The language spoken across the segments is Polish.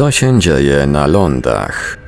Co się dzieje na lądach?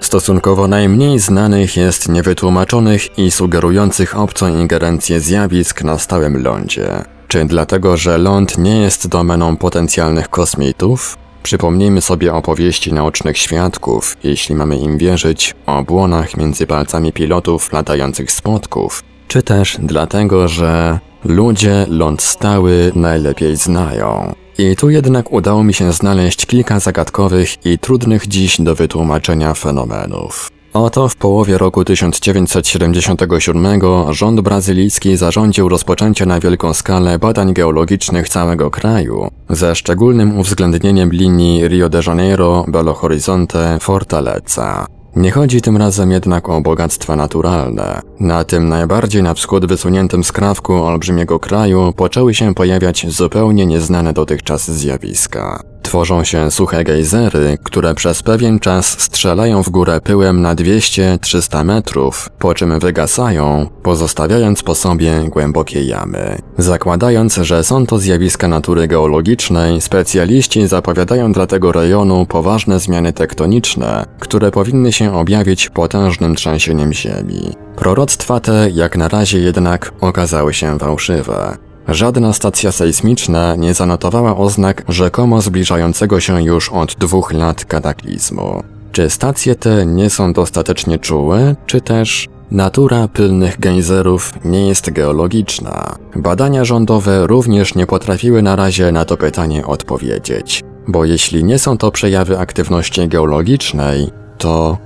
Stosunkowo najmniej znanych jest niewytłumaczonych i sugerujących obcą ingerencję zjawisk na stałym lądzie. Czy dlatego, że ląd nie jest domeną potencjalnych kosmitów? Przypomnijmy sobie opowieści naocznych świadków, jeśli mamy im wierzyć, o błonach między palcami pilotów latających spotków, czy też dlatego, że ludzie ląd stały najlepiej znają. I tu jednak udało mi się znaleźć kilka zagadkowych i trudnych dziś do wytłumaczenia fenomenów. Oto w połowie roku 1977 rząd brazylijski zarządził rozpoczęcie na wielką skalę badań geologicznych całego kraju, ze szczególnym uwzględnieniem linii Rio de Janeiro, Belo Horizonte, Fortaleza. Nie chodzi tym razem jednak o bogactwa naturalne. Na tym najbardziej na wschód wysuniętym skrawku olbrzymiego kraju poczęły się pojawiać zupełnie nieznane dotychczas zjawiska. Tworzą się suche gejzery, które przez pewien czas strzelają w górę pyłem na 200-300 metrów, po czym wygasają, pozostawiając po sobie głębokie jamy. Zakładając, że są to zjawiska natury geologicznej, specjaliści zapowiadają dla tego rejonu poważne zmiany tektoniczne, które powinny się objawić potężnym trzęsieniem ziemi. Proroctwa te jak na razie jednak okazały się fałszywe. Żadna stacja sejsmiczna nie zanotowała oznak rzekomo zbliżającego się już od dwóch lat kataklizmu. Czy stacje te nie są dostatecznie czułe, czy też natura pylnych gejzerów nie jest geologiczna? Badania rządowe również nie potrafiły na razie na to pytanie odpowiedzieć. Bo jeśli nie są to przejawy aktywności geologicznej, to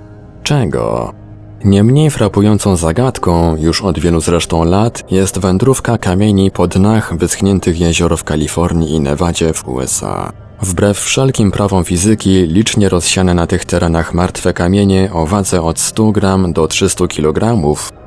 czego? Nie mniej frapującą zagadką, już od wielu zresztą lat, jest wędrówka kamieni po dnach wyschniętych jezior w Kalifornii i Nevadzie w USA. Wbrew wszelkim prawom fizyki, licznie rozsiane na tych terenach martwe kamienie o wadze od 100 gram do 300 kg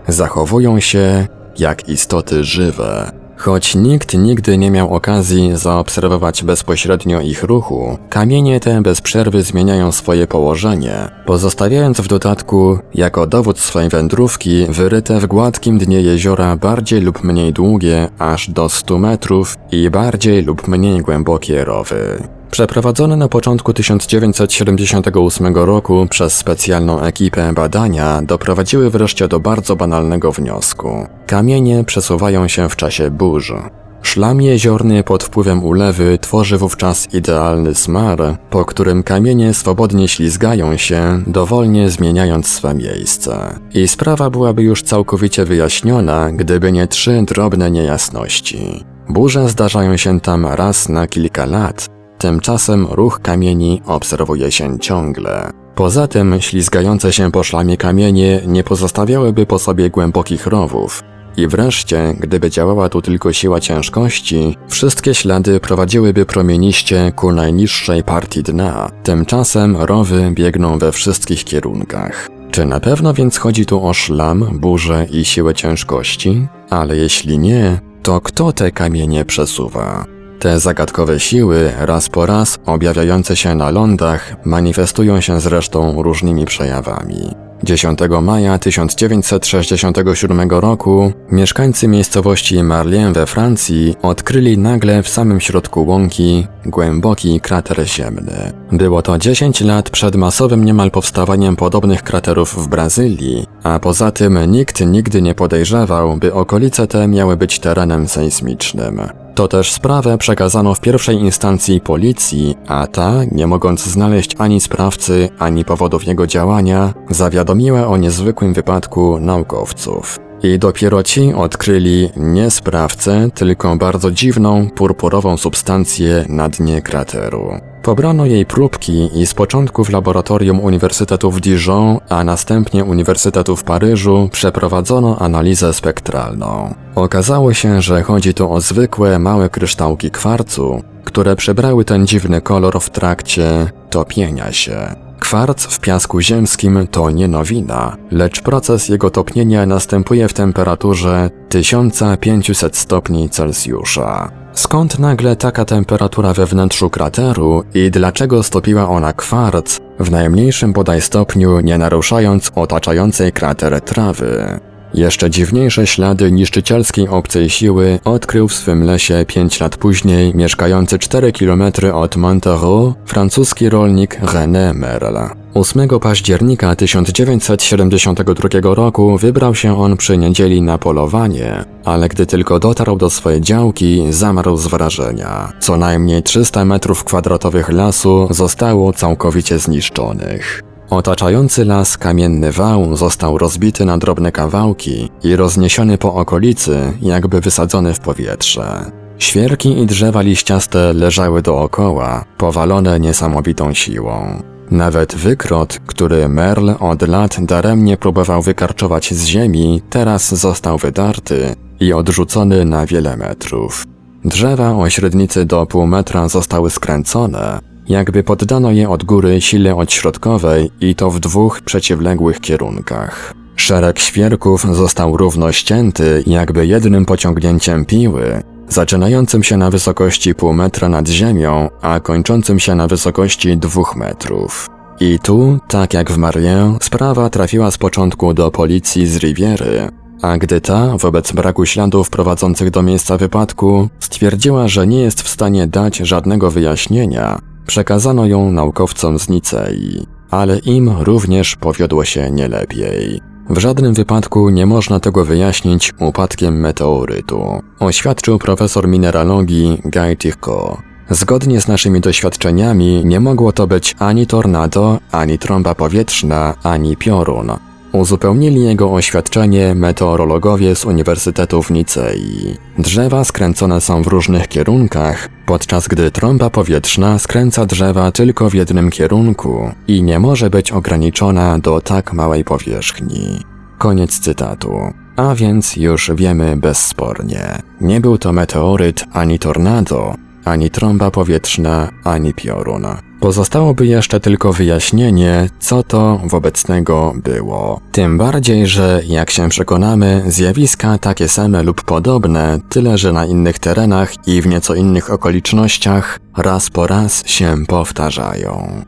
zachowują się jak istoty żywe. Choć nikt nigdy nie miał okazji zaobserwować bezpośrednio ich ruchu, kamienie te bez przerwy zmieniają swoje położenie, pozostawiając w dodatku, jako dowód swojej wędrówki, wyryte w gładkim dnie jeziora bardziej lub mniej długie, aż do 100 metrów i bardziej lub mniej głębokie rowy. Przeprowadzone na początku 1978 roku przez specjalną ekipę badania doprowadziły wreszcie do bardzo banalnego wniosku. Kamienie przesuwają się w czasie burz. Szlam jeziorny pod wpływem ulewy tworzy wówczas idealny smar, po którym kamienie swobodnie ślizgają się, dowolnie zmieniając swe miejsce. I sprawa byłaby już całkowicie wyjaśniona, gdyby nie trzy drobne niejasności. Burze zdarzają się tam raz na kilka lat, Tymczasem ruch kamieni obserwuje się ciągle. Poza tym ślizgające się po szlamie kamienie nie pozostawiałyby po sobie głębokich rowów. I wreszcie, gdyby działała tu tylko siła ciężkości, wszystkie ślady prowadziłyby promieniście ku najniższej partii dna. Tymczasem rowy biegną we wszystkich kierunkach. Czy na pewno więc chodzi tu o szlam, burzę i siłę ciężkości? Ale jeśli nie, to kto te kamienie przesuwa? Te zagadkowe siły, raz po raz objawiające się na lądach, manifestują się zresztą różnymi przejawami. 10 maja 1967 roku mieszkańcy miejscowości Marlien we Francji odkryli nagle w samym środku łąki głęboki krater ziemny. Było to 10 lat przed masowym niemal powstawaniem podobnych kraterów w Brazylii, a poza tym nikt nigdy nie podejrzewał, by okolice te miały być terenem sejsmicznym. To też sprawę przekazano w pierwszej instancji policji, a ta, nie mogąc znaleźć ani sprawcy, ani powodów jego działania, zawiadomiła o niezwykłym wypadku naukowców. I dopiero ci odkryli nie sprawcę, tylko bardzo dziwną, purpurową substancję na dnie krateru. Pobrano jej próbki i z początku w laboratorium Uniwersytetu w Dijon, a następnie Uniwersytetu w Paryżu przeprowadzono analizę spektralną. Okazało się, że chodzi tu o zwykłe, małe kryształki kwarcu, które przybrały ten dziwny kolor w trakcie topienia się. Kwarc w piasku ziemskim to nie nowina, lecz proces jego topnienia następuje w temperaturze 1500 stopni Celsjusza. Skąd nagle taka temperatura we wnętrzu krateru i dlaczego stopiła ona kwarc, w najmniejszym bodaj stopniu nie naruszając otaczającej krater trawy? Jeszcze dziwniejsze ślady niszczycielskiej obcej siły odkrył w swym lesie pięć lat później mieszkający 4 km od Montereau francuski rolnik René Merle. 8 października 1972 roku wybrał się on przy niedzieli na polowanie, ale gdy tylko dotarł do swojej działki, zamarł z wrażenia. Co najmniej 300 metrów kwadratowych lasu zostało całkowicie zniszczonych. Otaczający las kamienny wał został rozbity na drobne kawałki i rozniesiony po okolicy, jakby wysadzony w powietrze. Świerki i drzewa liściaste leżały dookoła, powalone niesamowitą siłą. Nawet wykrot, który Merl od lat daremnie próbował wykarczować z ziemi, teraz został wydarty i odrzucony na wiele metrów. Drzewa o średnicy do pół metra zostały skręcone, jakby poddano je od góry sile odśrodkowej i to w dwóch przeciwległych kierunkach. Szereg świerków został równo ścięty, jakby jednym pociągnięciem piły, zaczynającym się na wysokości pół metra nad ziemią, a kończącym się na wysokości dwóch metrów. I tu, tak jak w Marien, sprawa trafiła z początku do policji z Riviery, a gdy ta, wobec braku śladów prowadzących do miejsca wypadku, stwierdziła, że nie jest w stanie dać żadnego wyjaśnienia, Przekazano ją naukowcom z Nicei, ale im również powiodło się nie lepiej. W żadnym wypadku nie można tego wyjaśnić upadkiem meteorytu, oświadczył profesor mineralogii Guy Tirko. Zgodnie z naszymi doświadczeniami nie mogło to być ani tornado, ani trąba powietrzna, ani piorun. Uzupełnili jego oświadczenie meteorologowie z Uniwersytetu w Nicei. Drzewa skręcone są w różnych kierunkach, podczas gdy trąba powietrzna skręca drzewa tylko w jednym kierunku i nie może być ograniczona do tak małej powierzchni. Koniec cytatu. A więc już wiemy bezspornie. Nie był to meteoryt ani tornado, ani trąba powietrzna, ani piorun. Pozostałoby jeszcze tylko wyjaśnienie, co to wobec tego było. Tym bardziej, że jak się przekonamy, zjawiska takie same lub podobne, tyle że na innych terenach i w nieco innych okolicznościach, raz po raz się powtarzają.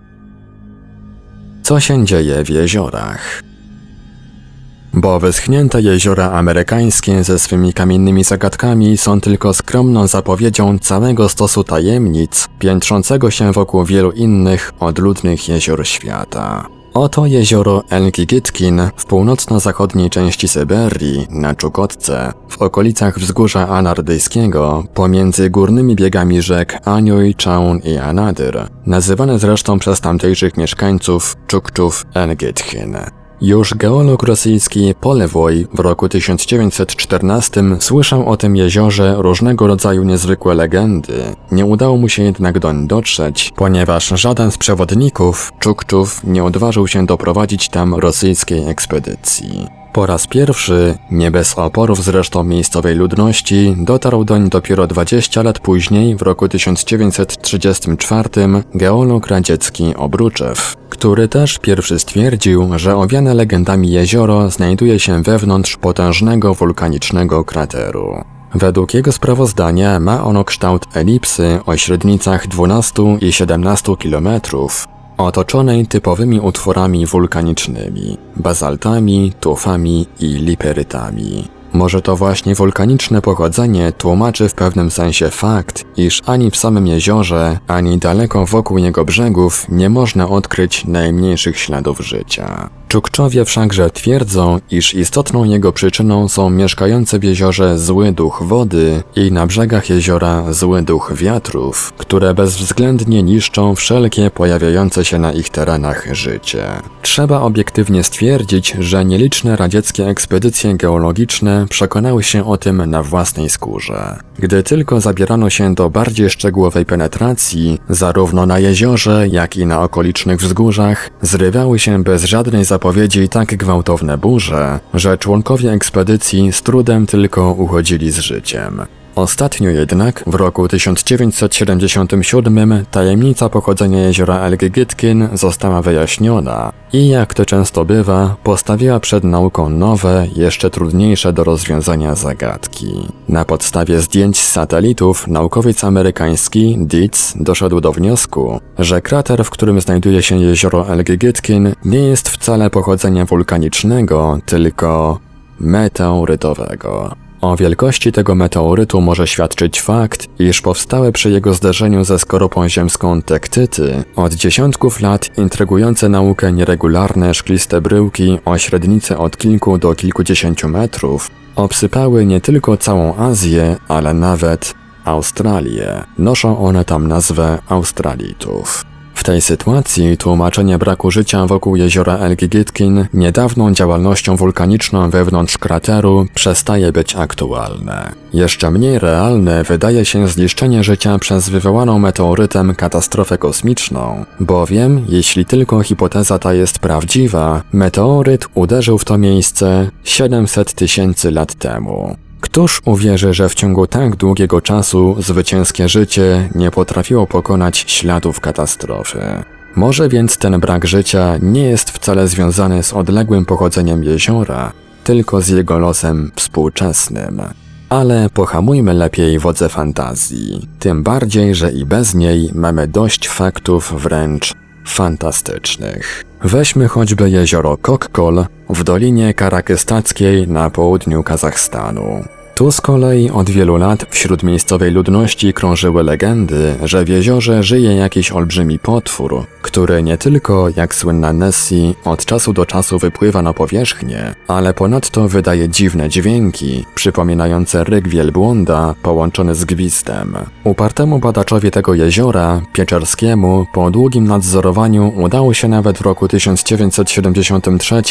Co się dzieje w jeziorach? Bo wyschnięte jeziora amerykańskie ze swymi kamiennymi zagadkami są tylko skromną zapowiedzią całego stosu tajemnic, piętrzącego się wokół wielu innych odludnych jezior świata. Oto jezioro Elgigitkin w północno-zachodniej części Syberii, na Czukotce, w okolicach wzgórza Anardyjskiego, pomiędzy górnymi biegami rzek Aniuj, Czaun i Anadyr, nazywane zresztą przez tamtejszych mieszkańców Czukczów Elgitkin. Już geolog rosyjski Polewoj w roku 1914 słyszał o tym jeziorze różnego rodzaju niezwykłe legendy. Nie udało mu się jednak doń dotrzeć, ponieważ żaden z przewodników, Czukczów, nie odważył się doprowadzić tam rosyjskiej ekspedycji. Po raz pierwszy, nie bez oporów zresztą miejscowej ludności, dotarł doń dopiero 20 lat później, w roku 1934, geolog radziecki Obruczew, który też pierwszy stwierdził, że owiane legendami jezioro znajduje się wewnątrz potężnego wulkanicznego krateru. Według jego sprawozdania ma ono kształt elipsy o średnicach 12 i 17 kilometrów, otoczonej typowymi utworami wulkanicznymi, bazaltami, tufami i liperytami. Może to właśnie wulkaniczne pochodzenie tłumaczy w pewnym sensie fakt, iż ani w samym jeziorze, ani daleko wokół jego brzegów nie można odkryć najmniejszych śladów życia. Czukczowie wszakże twierdzą, iż istotną jego przyczyną są mieszkające w jeziorze zły duch wody i na brzegach jeziora zły duch wiatrów, które bezwzględnie niszczą wszelkie pojawiające się na ich terenach życie. Trzeba obiektywnie stwierdzić, że nieliczne radzieckie ekspedycje geologiczne przekonały się o tym na własnej skórze. Gdy tylko zabierano się do bardziej szczegółowej penetracji, zarówno na jeziorze, jak i na okolicznych wzgórzach, zrywały się bez żadnej zapowiedzi tak gwałtowne burze, że członkowie ekspedycji z trudem tylko uchodzili z życiem. Ostatnio jednak, w roku 1977, tajemnica pochodzenia jeziora Elgygytkin została wyjaśniona i jak to często bywa, postawiła przed nauką nowe, jeszcze trudniejsze do rozwiązania zagadki. Na podstawie zdjęć z satelitów naukowiec amerykański Dietz doszedł do wniosku, że krater, w którym znajduje się jezioro Elgygytkin, nie jest wcale pochodzenia wulkanicznego, tylko meteorytowego. O wielkości tego meteorytu może świadczyć fakt, iż powstałe przy jego zderzeniu ze skorupą ziemską tektyty od dziesiątków lat intrygujące naukę nieregularne szkliste bryłki o średnicy od kilku do kilkudziesięciu metrów obsypały nie tylko całą Azję, ale nawet Australię. Noszą one tam nazwę Australitów. W tej sytuacji tłumaczenie braku życia wokół jeziora Elgigitkin niedawną działalnością wulkaniczną wewnątrz krateru przestaje być aktualne. Jeszcze mniej realne wydaje się zniszczenie życia przez wywołaną meteorytem katastrofę kosmiczną, bowiem, jeśli tylko hipoteza ta jest prawdziwa, meteoryt uderzył w to miejsce 700 tysięcy lat temu. Któż uwierzy, że w ciągu tak długiego czasu zwycięskie życie nie potrafiło pokonać śladów katastrofy? Może więc ten brak życia nie jest wcale związany z odległym pochodzeniem jeziora, tylko z jego losem współczesnym. Ale pohamujmy lepiej wodze fantazji, tym bardziej, że i bez niej mamy dość faktów wręcz fantastycznych. Weźmy choćby jezioro Kokkol w Dolinie Karakystackiej na południu Kazachstanu. Tu z kolei od wielu lat wśród miejscowej ludności krążyły legendy, że w jeziorze żyje jakiś olbrzymi potwór, który nie tylko, jak słynna Nessie, od czasu do czasu wypływa na powierzchnię, ale ponadto wydaje dziwne dźwięki, przypominające ryk wielbłąda połączony z gwizdem. Upartemu badaczowi tego jeziora, Pieczerskiemu, po długim nadzorowaniu udało się nawet w roku 1973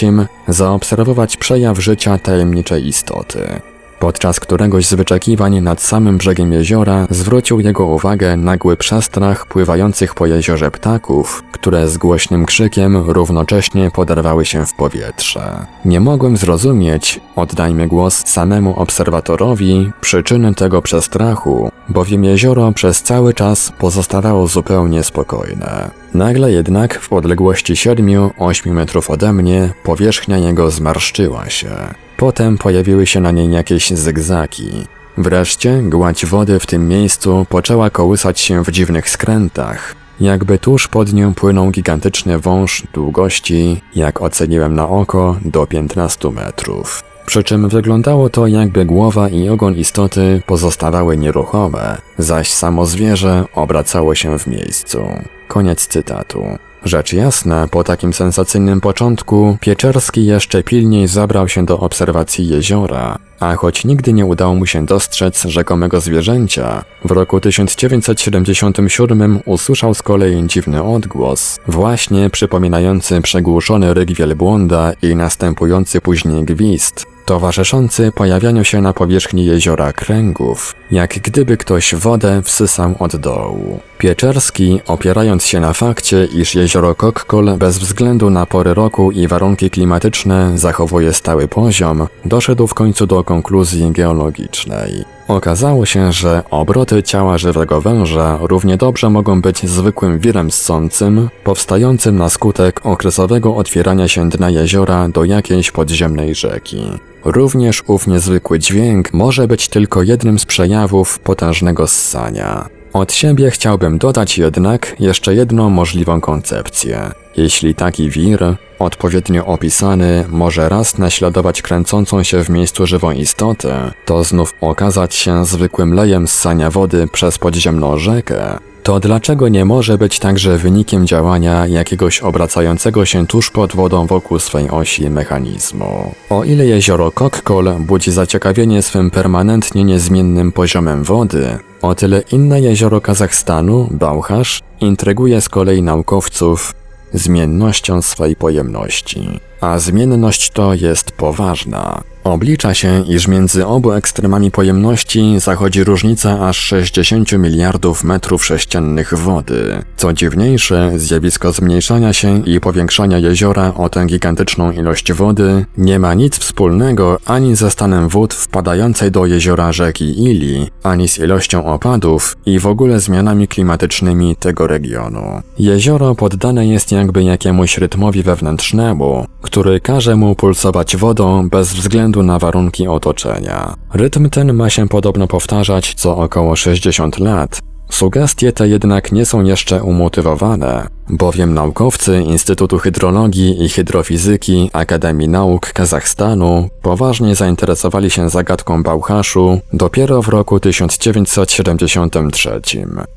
zaobserwować przejaw życia tajemniczej istoty. Podczas któregoś z wyczekiwań nad samym brzegiem jeziora zwrócił jego uwagę nagły przestrach pływających po jeziorze ptaków, które z głośnym krzykiem równocześnie poderwały się w powietrze. Nie mogłem zrozumieć, oddajmy głos samemu obserwatorowi, przyczyny tego przestrachu, bowiem jezioro przez cały czas pozostawało zupełnie spokojne. Nagle jednak w odległości 7-8 metrów ode mnie powierzchnia jego zmarszczyła się. Potem pojawiły się na niej jakieś zygzaki. Wreszcie gładź wody w tym miejscu poczęła kołysać się w dziwnych skrętach. Jakby tuż pod nią płynął gigantyczny wąż długości, jak oceniłem na oko, do 15 metrów. Przy czym wyglądało to jakby głowa i ogon istoty pozostawały nieruchome, zaś samo zwierzę obracało się w miejscu. Koniec cytatu. Rzecz jasna, po takim sensacyjnym początku, Pieczerski jeszcze pilniej zabrał się do obserwacji jeziora, a choć nigdy nie udało mu się dostrzec rzekomego zwierzęcia, w roku 1977 usłyszał z kolei dziwny odgłos, właśnie przypominający przegłuszony ryk wielbłąda i następujący później gwizd, towarzyszący pojawianiu się na powierzchni jeziora kręgów, jak gdyby ktoś wodę wsysał od dołu. Pieczerski, opierając się na fakcie, iż jezioro Kokkol bez względu na pory roku i warunki klimatyczne zachowuje stały poziom, doszedł w końcu do konkluzji geologicznej. Okazało się, że obroty ciała żywego węża równie dobrze mogą być zwykłym wirem ssącym, powstającym na skutek okresowego otwierania się dna jeziora do jakiejś podziemnej rzeki. Również ów niezwykły dźwięk może być tylko jednym z przejawów potężnego ssania. Od siebie chciałbym dodać jednak jeszcze jedną możliwą koncepcję. Jeśli taki wir, odpowiednio opisany, może raz naśladować kręcącą się w miejscu żywą istotę, to znów okazać się zwykłym lejem ssania wody przez podziemną rzekę, to dlaczego nie może być także wynikiem działania jakiegoś obracającego się tuż pod wodą wokół swej osi mechanizmu? O ile jezioro Kokkol budzi zaciekawienie swym permanentnie niezmiennym poziomem wody, o tyle inne jezioro Kazachstanu, Bałchasz, intryguje z kolei naukowców zmiennością swej pojemności. A zmienność to jest poważna. Oblicza się, iż między obu ekstremami pojemności zachodzi różnica aż 60 miliardów metrów sześciennych wody. Co dziwniejsze, zjawisko zmniejszania się i powiększania jeziora o tę gigantyczną ilość wody nie ma nic wspólnego ani ze stanem wód wpadającej do jeziora rzeki Ili, ani z ilością opadów i w ogóle zmianami klimatycznymi tego regionu. Jezioro poddane jest jakby jakiemuś rytmowi wewnętrznemu, który każe mu pulsować wodą bez względu na warunki otoczenia. Rytm ten ma się podobno powtarzać co około 60 lat, Sugestie te jednak nie są jeszcze umotywowane, bowiem naukowcy Instytutu Hydrologii i Hydrofizyki Akademii Nauk Kazachstanu poważnie zainteresowali się zagadką Bałchaszu dopiero w roku 1973.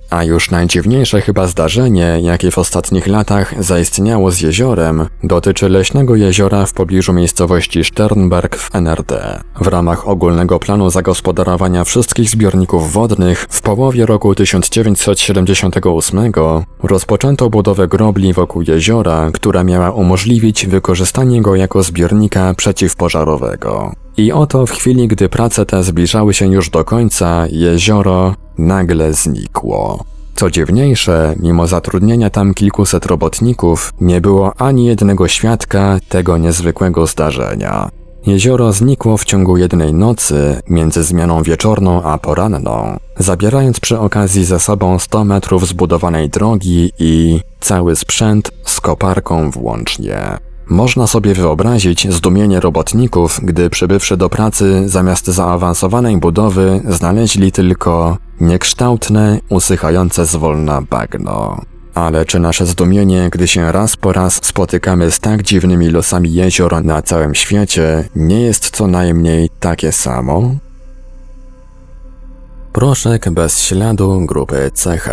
A już najdziwniejsze chyba zdarzenie, jakie w ostatnich latach zaistniało z jeziorem, dotyczy leśnego jeziora w pobliżu miejscowości Sternberg w NRD. W ramach ogólnego planu zagospodarowania wszystkich zbiorników wodnych w połowie roku 1978 rozpoczęto budowę grobli wokół jeziora, która miała umożliwić wykorzystanie go jako zbiornika przeciwpożarowego. I oto w chwili, gdy prace te zbliżały się już do końca, jezioro nagle znikło. Co dziwniejsze, mimo zatrudnienia tam kilkuset robotników, nie było ani jednego świadka tego niezwykłego zdarzenia. Jezioro znikło w ciągu jednej nocy między zmianą wieczorną a poranną, zabierając przy okazji ze sobą 100 metrów zbudowanej drogi i cały sprzęt z koparką włącznie. Można sobie wyobrazić zdumienie robotników, gdy przybywszy do pracy zamiast zaawansowanej budowy znaleźli tylko niekształtne, usychające zwolna bagno. Ale czy nasze zdumienie, gdy się raz po raz spotykamy z tak dziwnymi losami jezior na całym świecie, nie jest co najmniej takie samo? Proszek bez śladu grupy CH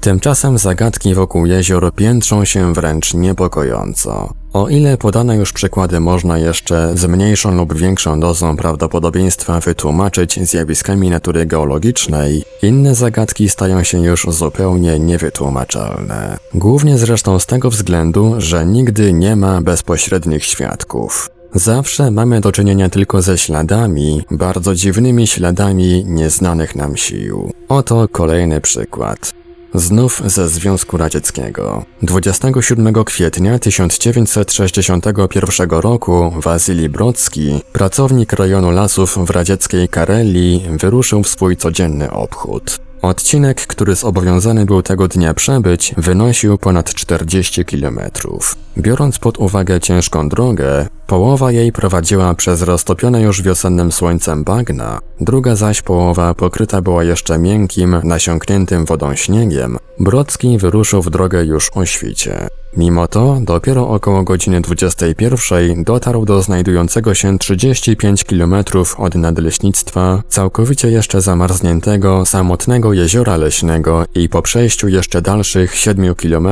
Tymczasem zagadki wokół jezior piętrzą się wręcz niepokojąco. O ile podane już przykłady można jeszcze z mniejszą lub większą dozą prawdopodobieństwa wytłumaczyć zjawiskami natury geologicznej, inne zagadki stają się już zupełnie niewytłumaczalne. Głównie zresztą z tego względu, że nigdy nie ma bezpośrednich świadków. Zawsze mamy do czynienia tylko ze śladami, bardzo dziwnymi śladami nieznanych nam sił. Oto kolejny przykład. Znów ze Związku Radzieckiego. 27 kwietnia 1961 roku Wasili Brocki, pracownik rejonu lasów w radzieckiej Karelii, wyruszył w swój codzienny obchód. Odcinek, który zobowiązany był tego dnia przebyć, wynosił ponad 40 km. Biorąc pod uwagę ciężką drogę, połowa jej prowadziła przez roztopione już wiosennym słońcem bagna, druga zaś połowa pokryta była jeszcze miękkim, nasiąkniętym wodą śniegiem. Brodski wyruszył w drogę już o świcie. Mimo to, dopiero około godziny 21 dotarł do znajdującego się 35 km od nadleśnictwa, całkowicie jeszcze zamarzniętego, samotnego jeziora leśnego i po przejściu jeszcze dalszych 7 km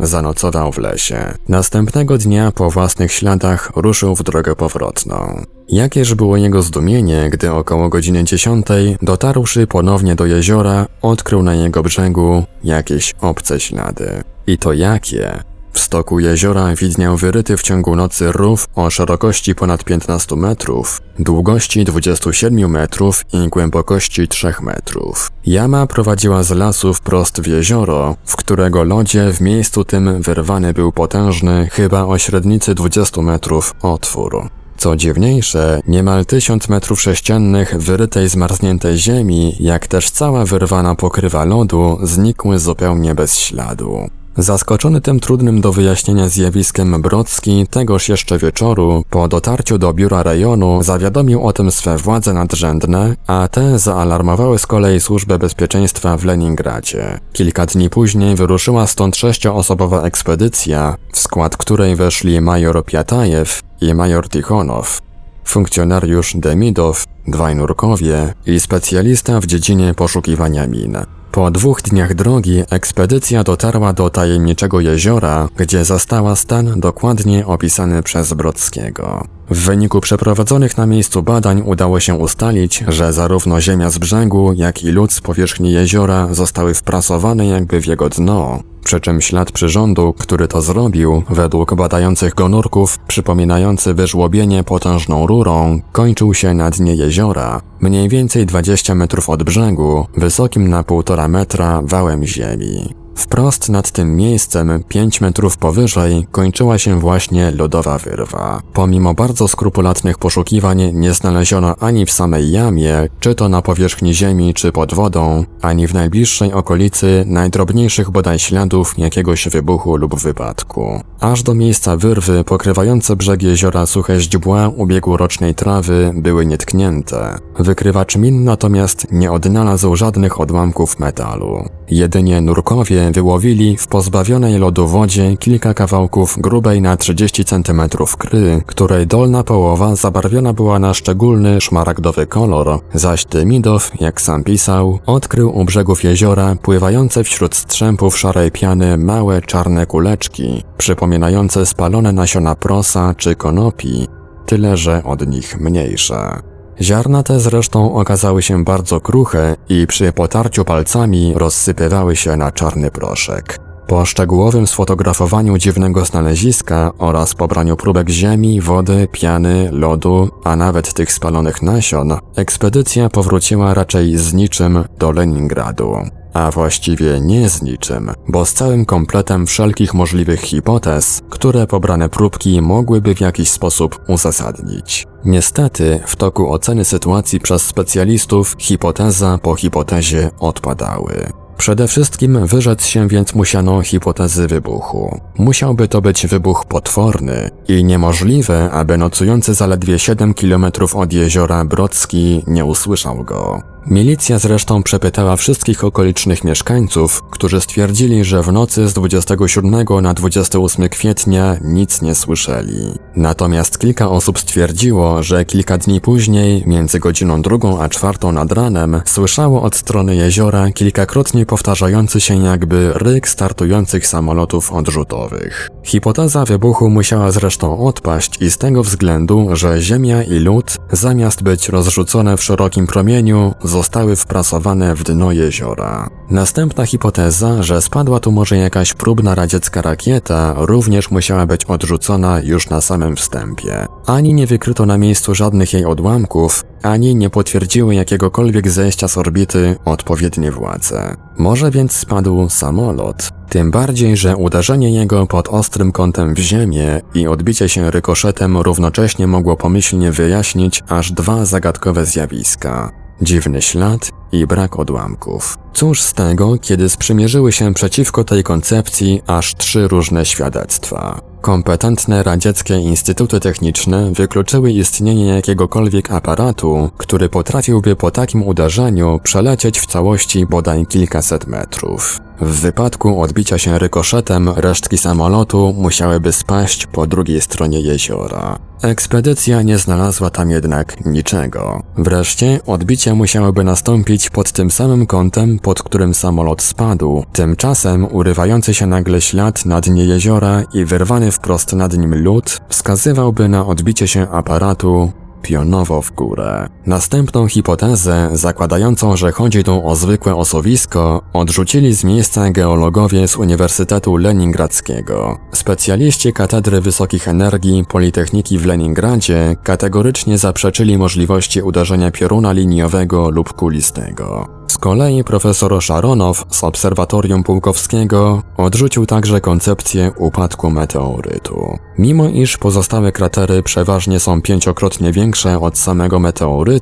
zanocował w lesie. Następnego dnia po własnych śladach ruszył w drogę powrotną. Jakież było jego zdumienie, gdy około godziny 10 dotarłszy ponownie do jeziora, odkrył na jego brzegu jakieś obce ślady. I to jakie? W stoku jeziora widniał wyryty w ciągu nocy rów o szerokości ponad 15 metrów, długości 27 metrów i głębokości 3 metrów. Jama prowadziła z lasu wprost w jezioro, w którego lodzie w miejscu tym wyrwany był potężny, chyba o średnicy 20 metrów, otwór. Co dziwniejsze, niemal tysiąc metrów sześciennych wyrytej zmarzniętej ziemi, jak też cała wyrwana pokrywa lodu, znikły zupełnie bez śladu. Zaskoczony tym trudnym do wyjaśnienia zjawiskiem Brocki tegoż jeszcze wieczoru, po dotarciu do biura rejonu, zawiadomił o tym swe władze nadrzędne, a te zaalarmowały z kolei służbę bezpieczeństwa w Leningradzie. Kilka dni później wyruszyła stąd sześcioosobowa ekspedycja, w skład której weszli major Piatajew i major Tichonow, funkcjonariusz Demidow, dwaj nurkowie i specjalista w dziedzinie poszukiwania min. Po dwóch dniach drogi ekspedycja dotarła do tajemniczego jeziora, gdzie zastała stan dokładnie opisany przez Brodskiego. W wyniku przeprowadzonych na miejscu badań udało się ustalić, że zarówno ziemia z brzegu, jak i lód z powierzchni jeziora zostały wprasowane jakby w jego dno, przy czym ślad przyrządu, który to zrobił, według badających go nurków, przypominający wyżłobienie potężną rurą, kończył się na dnie jeziora, mniej więcej 20 metrów od brzegu, wysokim na półtora metra wałem ziemi. Wprost nad tym miejscem, 5 metrów powyżej, kończyła się właśnie lodowa wyrwa. Pomimo bardzo skrupulatnych poszukiwań nie znaleziono ani w samej jamie, czy to na powierzchni ziemi, czy pod wodą, ani w najbliższej okolicy najdrobniejszych bodaj śladów jakiegoś wybuchu lub wypadku. Aż do miejsca wyrwy pokrywające brzeg jeziora suche źdźbła ubiegłorocznej trawy były nietknięte. Wykrywacz min natomiast nie odnalazł żadnych odłamków metalu. Jedynie nurkowie wyłowili w pozbawionej lodu wodzie kilka kawałków grubej na 30 cm kry, której dolna połowa zabarwiona była na szczególny szmaragdowy kolor, zaś Demidow, jak sam pisał, odkrył u brzegów jeziora pływające wśród strzępów szarej piany małe czarne kuleczki, przypominające spalone nasiona prosa czy konopi, tyle że od nich mniejsze. Ziarna te zresztą okazały się bardzo kruche i przy potarciu palcami rozsypywały się na czarny proszek. Po szczegółowym sfotografowaniu dziwnego znaleziska oraz pobraniu próbek ziemi, wody, piany, lodu, a nawet tych spalonych nasion, ekspedycja powróciła raczej z niczym do Leningradu a właściwie nie z niczym, bo z całym kompletem wszelkich możliwych hipotez, które pobrane próbki mogłyby w jakiś sposób uzasadnić. Niestety, w toku oceny sytuacji przez specjalistów hipoteza po hipotezie odpadały. Przede wszystkim wyrzec się więc musiano hipotezy wybuchu. Musiałby to być wybuch potworny i niemożliwe, aby nocujący zaledwie 7 km od jeziora Brodzki nie usłyszał go. Milicja zresztą przepytała wszystkich okolicznych mieszkańców, którzy stwierdzili, że w nocy z 27 na 28 kwietnia nic nie słyszeli. Natomiast kilka osób stwierdziło, że kilka dni później, między godziną drugą a czwartą nad ranem, słyszało od strony jeziora kilkakrotnie powtarzający się jakby ryk startujących samolotów odrzutowych. Hipoteza wybuchu musiała zresztą odpaść i z tego względu, że ziemia i lód, zamiast być rozrzucone w szerokim promieniu, zostały wprasowane w dno jeziora. Następna hipoteza, że spadła tu może jakaś próbna radziecka rakieta, również musiała być odrzucona już na samym wstępie. Ani nie wykryto na miejscu żadnych jej odłamków, ani nie potwierdziły jakiegokolwiek zejścia z orbity odpowiednie władze. Może więc spadł samolot. Tym bardziej, że uderzenie jego pod ostrym kątem w ziemię i odbicie się rykoszetem równocześnie mogło pomyślnie wyjaśnić aż dwa zagadkowe zjawiska dziwny ślad i brak odłamków. Cóż z tego, kiedy sprzymierzyły się przeciwko tej koncepcji aż trzy różne świadectwa. Kompetentne radzieckie instytuty techniczne wykluczyły istnienie jakiegokolwiek aparatu, który potrafiłby po takim uderzeniu przelecieć w całości bodaj kilkaset metrów. W wypadku odbicia się rykoszetem resztki samolotu musiałyby spaść po drugiej stronie jeziora. Ekspedycja nie znalazła tam jednak niczego. Wreszcie odbicia musiałyby nastąpić pod tym samym kątem, pod którym samolot spadł. Tymczasem urywający się nagle ślad na dnie jeziora i wyrwany wprost nad nim lód wskazywałby na odbicie się aparatu pionowo w górę. Następną hipotezę, zakładającą, że chodzi tu o zwykłe osuwisko, odrzucili z miejsca geologowie z Uniwersytetu Leningradzkiego. Specjaliści Katedry Wysokich Energii Politechniki w Leningradzie kategorycznie zaprzeczyli możliwości uderzenia pioruna liniowego lub kulistego. Z kolei profesor Szaronow z Obserwatorium Pułkowskiego odrzucił także koncepcję upadku meteorytu. Mimo iż pozostałe kratery przeważnie są pięciokrotnie większe od samego meteorytu,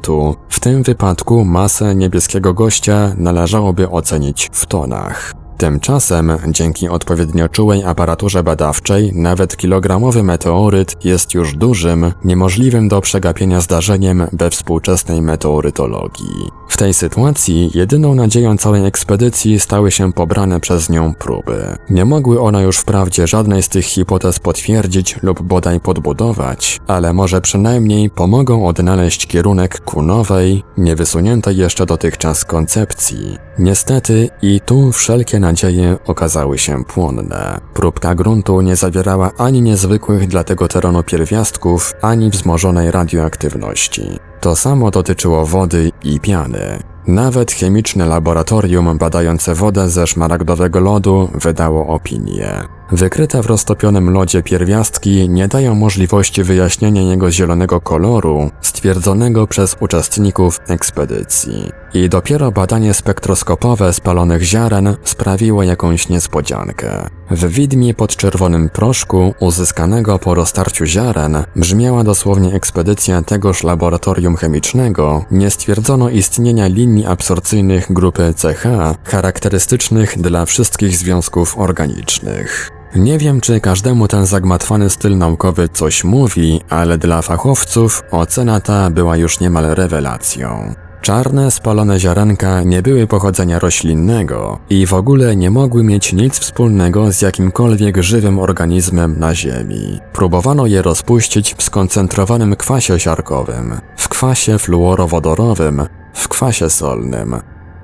w tym wypadku masę niebieskiego gościa należałoby ocenić w tonach. Tymczasem, dzięki odpowiednio czułej aparaturze badawczej, nawet kilogramowy meteoryt jest już dużym, niemożliwym do przegapienia zdarzeniem we współczesnej meteorytologii. W tej sytuacji jedyną nadzieją całej ekspedycji stały się pobrane przez nią próby. Nie mogły one już wprawdzie żadnej z tych hipotez potwierdzić lub bodaj podbudować, ale może przynajmniej pomogą odnaleźć kierunek ku nowej, niewysuniętej jeszcze dotychczas koncepcji. Niestety i tu wszelkie nadzieje okazały się płonne. Próbka gruntu nie zawierała ani niezwykłych dla tego terenu pierwiastków, ani wzmożonej radioaktywności. To samo dotyczyło wody i piany. Nawet chemiczne laboratorium badające wodę ze szmaragdowego lodu wydało opinię. Wykryte w roztopionym lodzie pierwiastki nie dają możliwości wyjaśnienia jego zielonego koloru stwierdzonego przez uczestników ekspedycji. I dopiero badanie spektroskopowe spalonych ziaren sprawiło jakąś niespodziankę. W widmie pod czerwonym proszku uzyskanego po roztarciu ziaren brzmiała dosłownie ekspedycja tegoż laboratorium chemicznego, nie stwierdzono istnienia linii absorcyjnych grupy CH charakterystycznych dla wszystkich związków organicznych. Nie wiem, czy każdemu ten zagmatwany styl naukowy coś mówi, ale dla fachowców ocena ta była już niemal rewelacją. Czarne, spalone ziarenka nie były pochodzenia roślinnego i w ogóle nie mogły mieć nic wspólnego z jakimkolwiek żywym organizmem na Ziemi. Próbowano je rozpuścić w skoncentrowanym kwasie siarkowym, w kwasie fluorowodorowym, w kwasie solnym.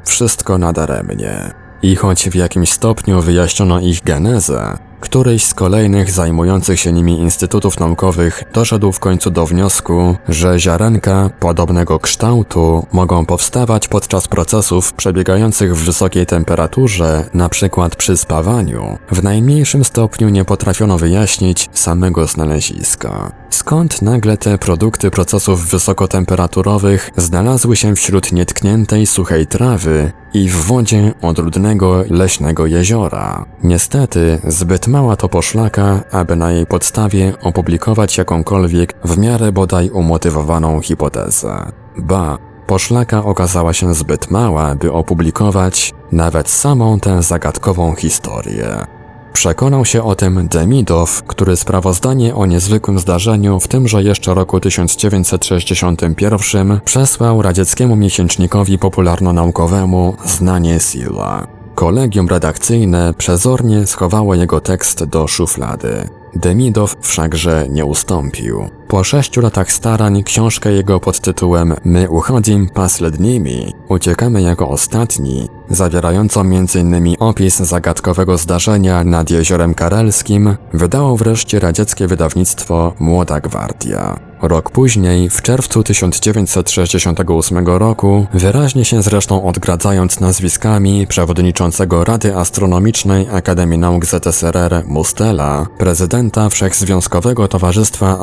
Wszystko nadaremnie. I choć w jakimś stopniu wyjaśniono ich genezę, Któryś z kolejnych zajmujących się nimi instytutów naukowych doszedł w końcu do wniosku, że ziarenka podobnego kształtu mogą powstawać podczas procesów przebiegających w wysokiej temperaturze, np. przy spawaniu. W najmniejszym stopniu nie potrafiono wyjaśnić samego znaleziska. Skąd nagle te produkty procesów wysokotemperaturowych znalazły się wśród nietkniętej suchej trawy i w wodzie odludnego leśnego jeziora? Niestety, zbyt mała to poszlaka, aby na jej podstawie opublikować jakąkolwiek w miarę bodaj umotywowaną hipotezę. Ba, poszlaka okazała się zbyt mała, by opublikować nawet samą tę zagadkową historię. Przekonał się o tym Demidow, który sprawozdanie o niezwykłym zdarzeniu w tymże jeszcze roku 1961 przesłał radzieckiemu miesięcznikowi popularno-naukowemu Znanie Sila. Kolegium redakcyjne przezornie schowało jego tekst do szuflady. Demidow wszakże nie ustąpił. Po sześciu latach starań książkę jego pod tytułem My uchodzim paslednimi, uciekamy jako ostatni, zawierającą m.in. opis zagadkowego zdarzenia nad Jeziorem Karelskim, wydało wreszcie radzieckie wydawnictwo Młoda Gwardia. Rok później, w czerwcu 1968 roku, wyraźnie się zresztą odgradzając nazwiskami przewodniczącego Rady Astronomicznej Akademii Nauk ZSRR Mustela, prezydenta Wszechzwiązkowego Towarzystwa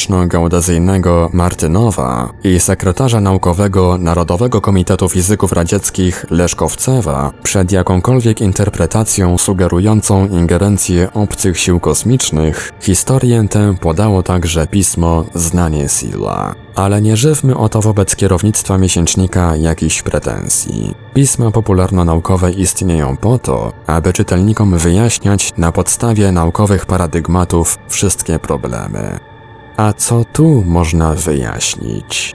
Astronomiczno-Geodezyjnego Martynowa i sekretarza naukowego Narodowego Komitetu Fizyków Radzieckich Leszkowcewa, przed jakąkolwiek interpretacją sugerującą ingerencję obcych sił kosmicznych, historię tę podało także pismo znanie Sila. Ale nie żywmy oto wobec kierownictwa miesięcznika jakichś pretensji. Pisma popularno-naukowe istnieją po to, aby czytelnikom wyjaśniać na podstawie naukowych paradygmatów wszystkie problemy. A co tu można wyjaśnić?